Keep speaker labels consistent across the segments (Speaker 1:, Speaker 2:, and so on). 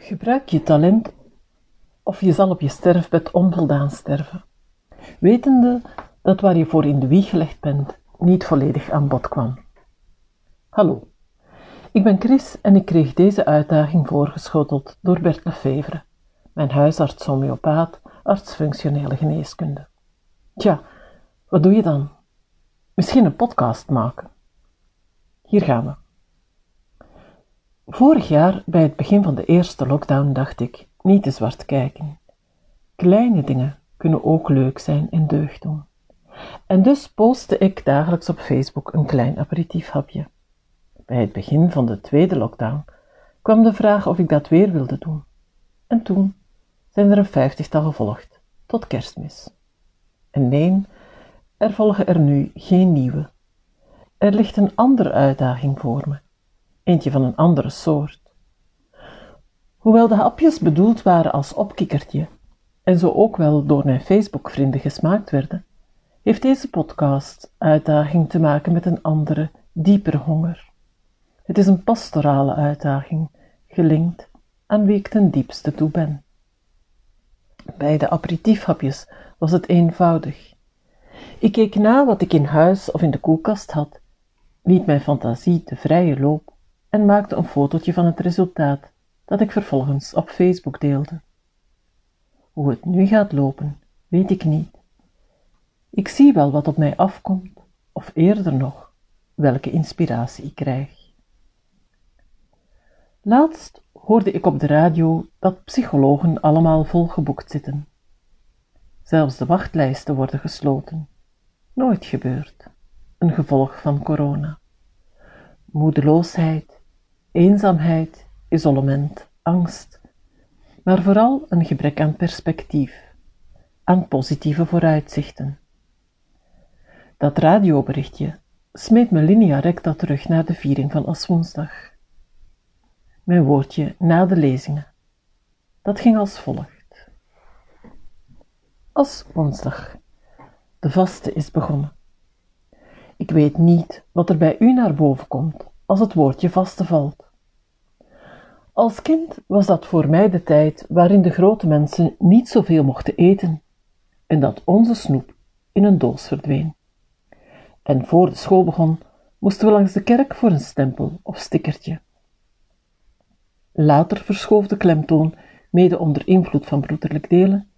Speaker 1: Gebruik je talent of je zal op je sterfbed onvoldaan sterven, wetende dat waar je voor in de wieg gelegd bent niet volledig aan bod kwam. Hallo, ik ben Chris en ik kreeg deze uitdaging voorgeschoteld door Bert Lefevre, mijn huisarts homeopaat, arts functionele geneeskunde. Tja, wat doe je dan? Misschien een podcast maken. Hier gaan we. Vorig jaar, bij het begin van de eerste lockdown, dacht ik: niet te zwart kijken. Kleine dingen kunnen ook leuk zijn en deugd doen. En dus postte ik dagelijks op Facebook een klein aperitiefhapje. Bij het begin van de tweede lockdown kwam de vraag of ik dat weer wilde doen. En toen zijn er een vijftigtal gevolgd, tot kerstmis. En nee, er volgen er nu geen nieuwe. Er ligt een andere uitdaging voor me eentje van een andere soort. Hoewel de hapjes bedoeld waren als opkikkertje en zo ook wel door mijn Facebook-vrienden gesmaakt werden, heeft deze podcast uitdaging te maken met een andere, diepere honger. Het is een pastorale uitdaging, gelinkt aan wie ik ten diepste toe ben. Bij de aperitiefhapjes was het eenvoudig. Ik keek na wat ik in huis of in de koelkast had, liet mijn fantasie de vrije loop en maakte een fotootje van het resultaat, dat ik vervolgens op Facebook deelde. Hoe het nu gaat lopen, weet ik niet. Ik zie wel wat op mij afkomt, of eerder nog, welke inspiratie ik krijg. Laatst hoorde ik op de radio dat psychologen allemaal volgeboekt zitten. Zelfs de wachtlijsten worden gesloten. Nooit gebeurd. Een gevolg van corona. Moedeloosheid, eenzaamheid, isolement, angst, maar vooral een gebrek aan perspectief, aan positieve vooruitzichten. Dat radioberichtje smeet me linea recta terug naar de viering van Aswoensdag. Mijn woordje na de lezingen. Dat ging als volgt. Als woensdag. De vaste is begonnen. Ik weet niet wat er bij u naar boven komt als het woordje vaste valt. Als kind was dat voor mij de tijd waarin de grote mensen niet zoveel mochten eten en dat onze snoep in een doos verdween. En voor de school begon, moesten we langs de kerk voor een stempel of stickertje. Later verschoof de klemtoon, mede onder invloed van broederlijk delen,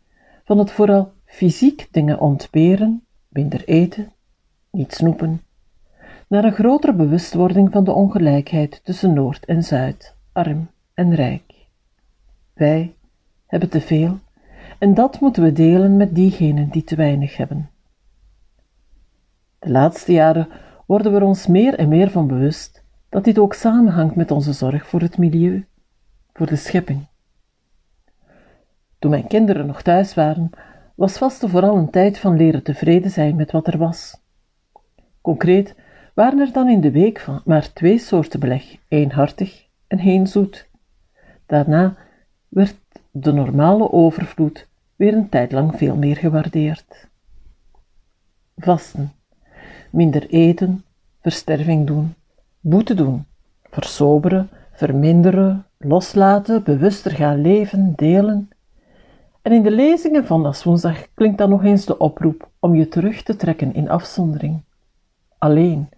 Speaker 1: van het vooral fysiek dingen ontberen, minder eten, niet snoepen, naar een grotere bewustwording van de ongelijkheid tussen Noord en Zuid, arm en rijk. Wij hebben te veel en dat moeten we delen met diegenen die te weinig hebben. De laatste jaren worden we er ons meer en meer van bewust dat dit ook samenhangt met onze zorg voor het milieu, voor de schepping. Toen mijn kinderen nog thuis waren, was vaste vooral een tijd van leren tevreden zijn met wat er was. Concreet waren er dan in de week maar twee soorten beleg, één hartig en één zoet. Daarna werd de normale overvloed weer een tijd lang veel meer gewaardeerd. Vasten, minder eten, versterving doen, boete doen, versoberen, verminderen, loslaten, bewuster gaan leven, delen. En in de lezingen van woensdag klinkt dan nog eens de oproep om je terug te trekken in afzondering. Alleen,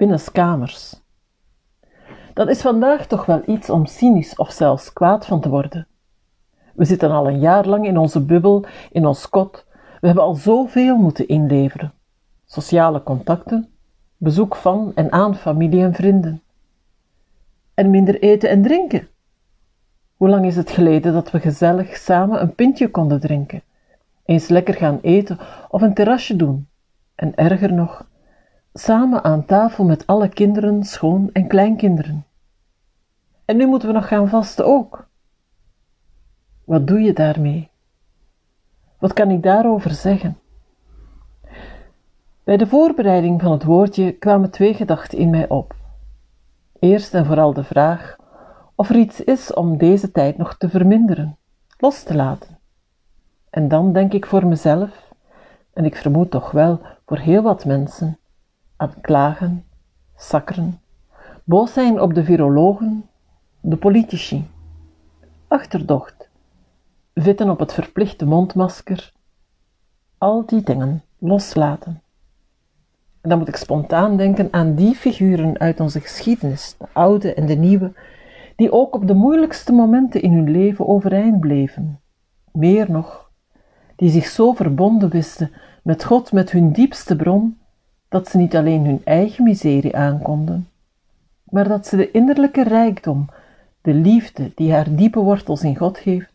Speaker 1: binnen kamers. Dat is vandaag toch wel iets om cynisch of zelfs kwaad van te worden. We zitten al een jaar lang in onze bubbel, in ons kot. We hebben al zoveel moeten inleveren. Sociale contacten, bezoek van en aan familie en vrienden. En minder eten en drinken. Hoe lang is het geleden dat we gezellig samen een pintje konden drinken? Eens lekker gaan eten of een terrasje doen? En erger nog, samen aan tafel met alle kinderen, schoon- en kleinkinderen. En nu moeten we nog gaan vasten ook. Wat doe je daarmee? Wat kan ik daarover zeggen? Bij de voorbereiding van het woordje kwamen twee gedachten in mij op. Eerst en vooral de vraag of er iets is om deze tijd nog te verminderen, los te laten. En dan denk ik voor mezelf, en ik vermoed toch wel voor heel wat mensen, aan klagen, sakkeren, boos zijn op de virologen, de politici. achterdocht, vitten op het verplichte mondmasker, al die dingen loslaten. En dan moet ik spontaan denken aan die figuren uit onze geschiedenis, de oude en de nieuwe, die ook op de moeilijkste momenten in hun leven overeind bleven. Meer nog, die zich zo verbonden wisten met God, met hun diepste bron, dat ze niet alleen hun eigen miserie aankonden, maar dat ze de innerlijke rijkdom, de liefde die haar diepe wortels in God heeft,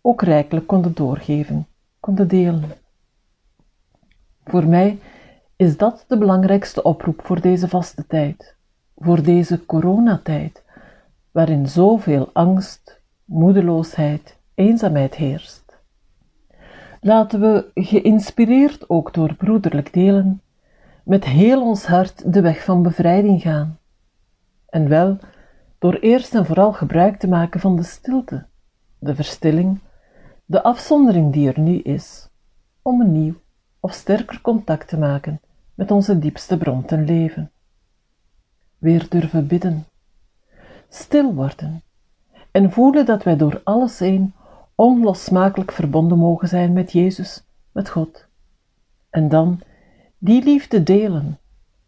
Speaker 1: ook rijkelijk konden doorgeven, konden delen. Voor mij is dat de belangrijkste oproep voor deze vaste tijd, voor deze coronatijd, waarin zoveel angst, moedeloosheid, eenzaamheid heerst. Laten we, geïnspireerd ook door broederlijk delen, met heel ons hart de weg van bevrijding gaan. En wel door eerst en vooral gebruik te maken van de stilte, de verstilling, de afzondering die er nu is, om een nieuw of sterker contact te maken met onze diepste bron ten leven. Weer durven bidden, stil worden en voelen dat wij door alles heen onlosmakelijk verbonden mogen zijn met Jezus, met God. En dan die liefde delen,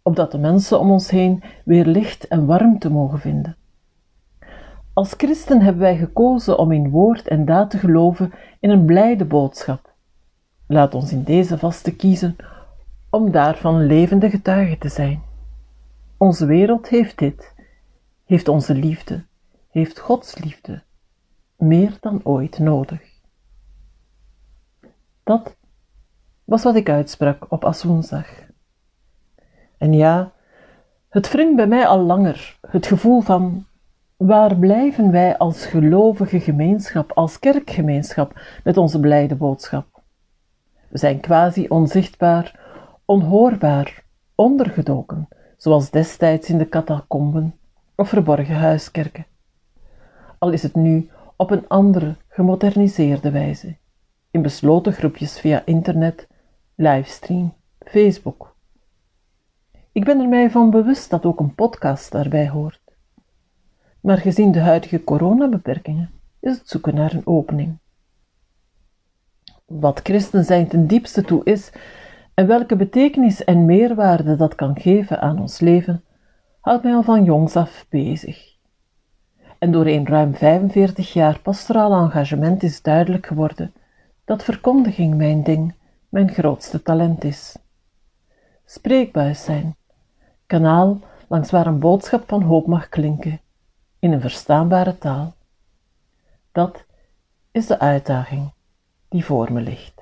Speaker 1: opdat de mensen om ons heen weer licht en warmte mogen vinden. Als christen hebben wij gekozen om in woord en daad te geloven in een blijde boodschap. Laat ons in deze vaste kiezen om daarvan levende getuigen te zijn. Onze wereld heeft dit, heeft onze liefde, heeft Gods liefde, meer dan ooit nodig. Dat was wat ik uitsprak op Aswoensdag. En ja, het wringt bij mij al langer het gevoel van waar blijven wij als gelovige gemeenschap, als kerkgemeenschap met onze blijde boodschap? We zijn quasi onzichtbaar, onhoorbaar, ondergedoken, zoals destijds in de catacomben of verborgen huiskerken. Al is het nu op een andere, gemoderniseerde wijze, in besloten groepjes via internet, livestream, Facebook. Ik ben er mij van bewust dat ook een podcast daarbij hoort. Maar gezien de huidige coronabeperkingen is het zoeken naar een opening. Wat christen zijn ten diepste toe is en welke betekenis en meerwaarde dat kan geven aan ons leven, houdt mij al van jongs af bezig. En door een ruim 45 jaar pastoraal engagement is duidelijk geworden dat verkondiging mijn ding, mijn grootste talent is. Spreekbuis zijn, kanaal langs waar een boodschap van hoop mag klinken, in een verstaanbare taal. Dat is de uitdaging die voor me ligt.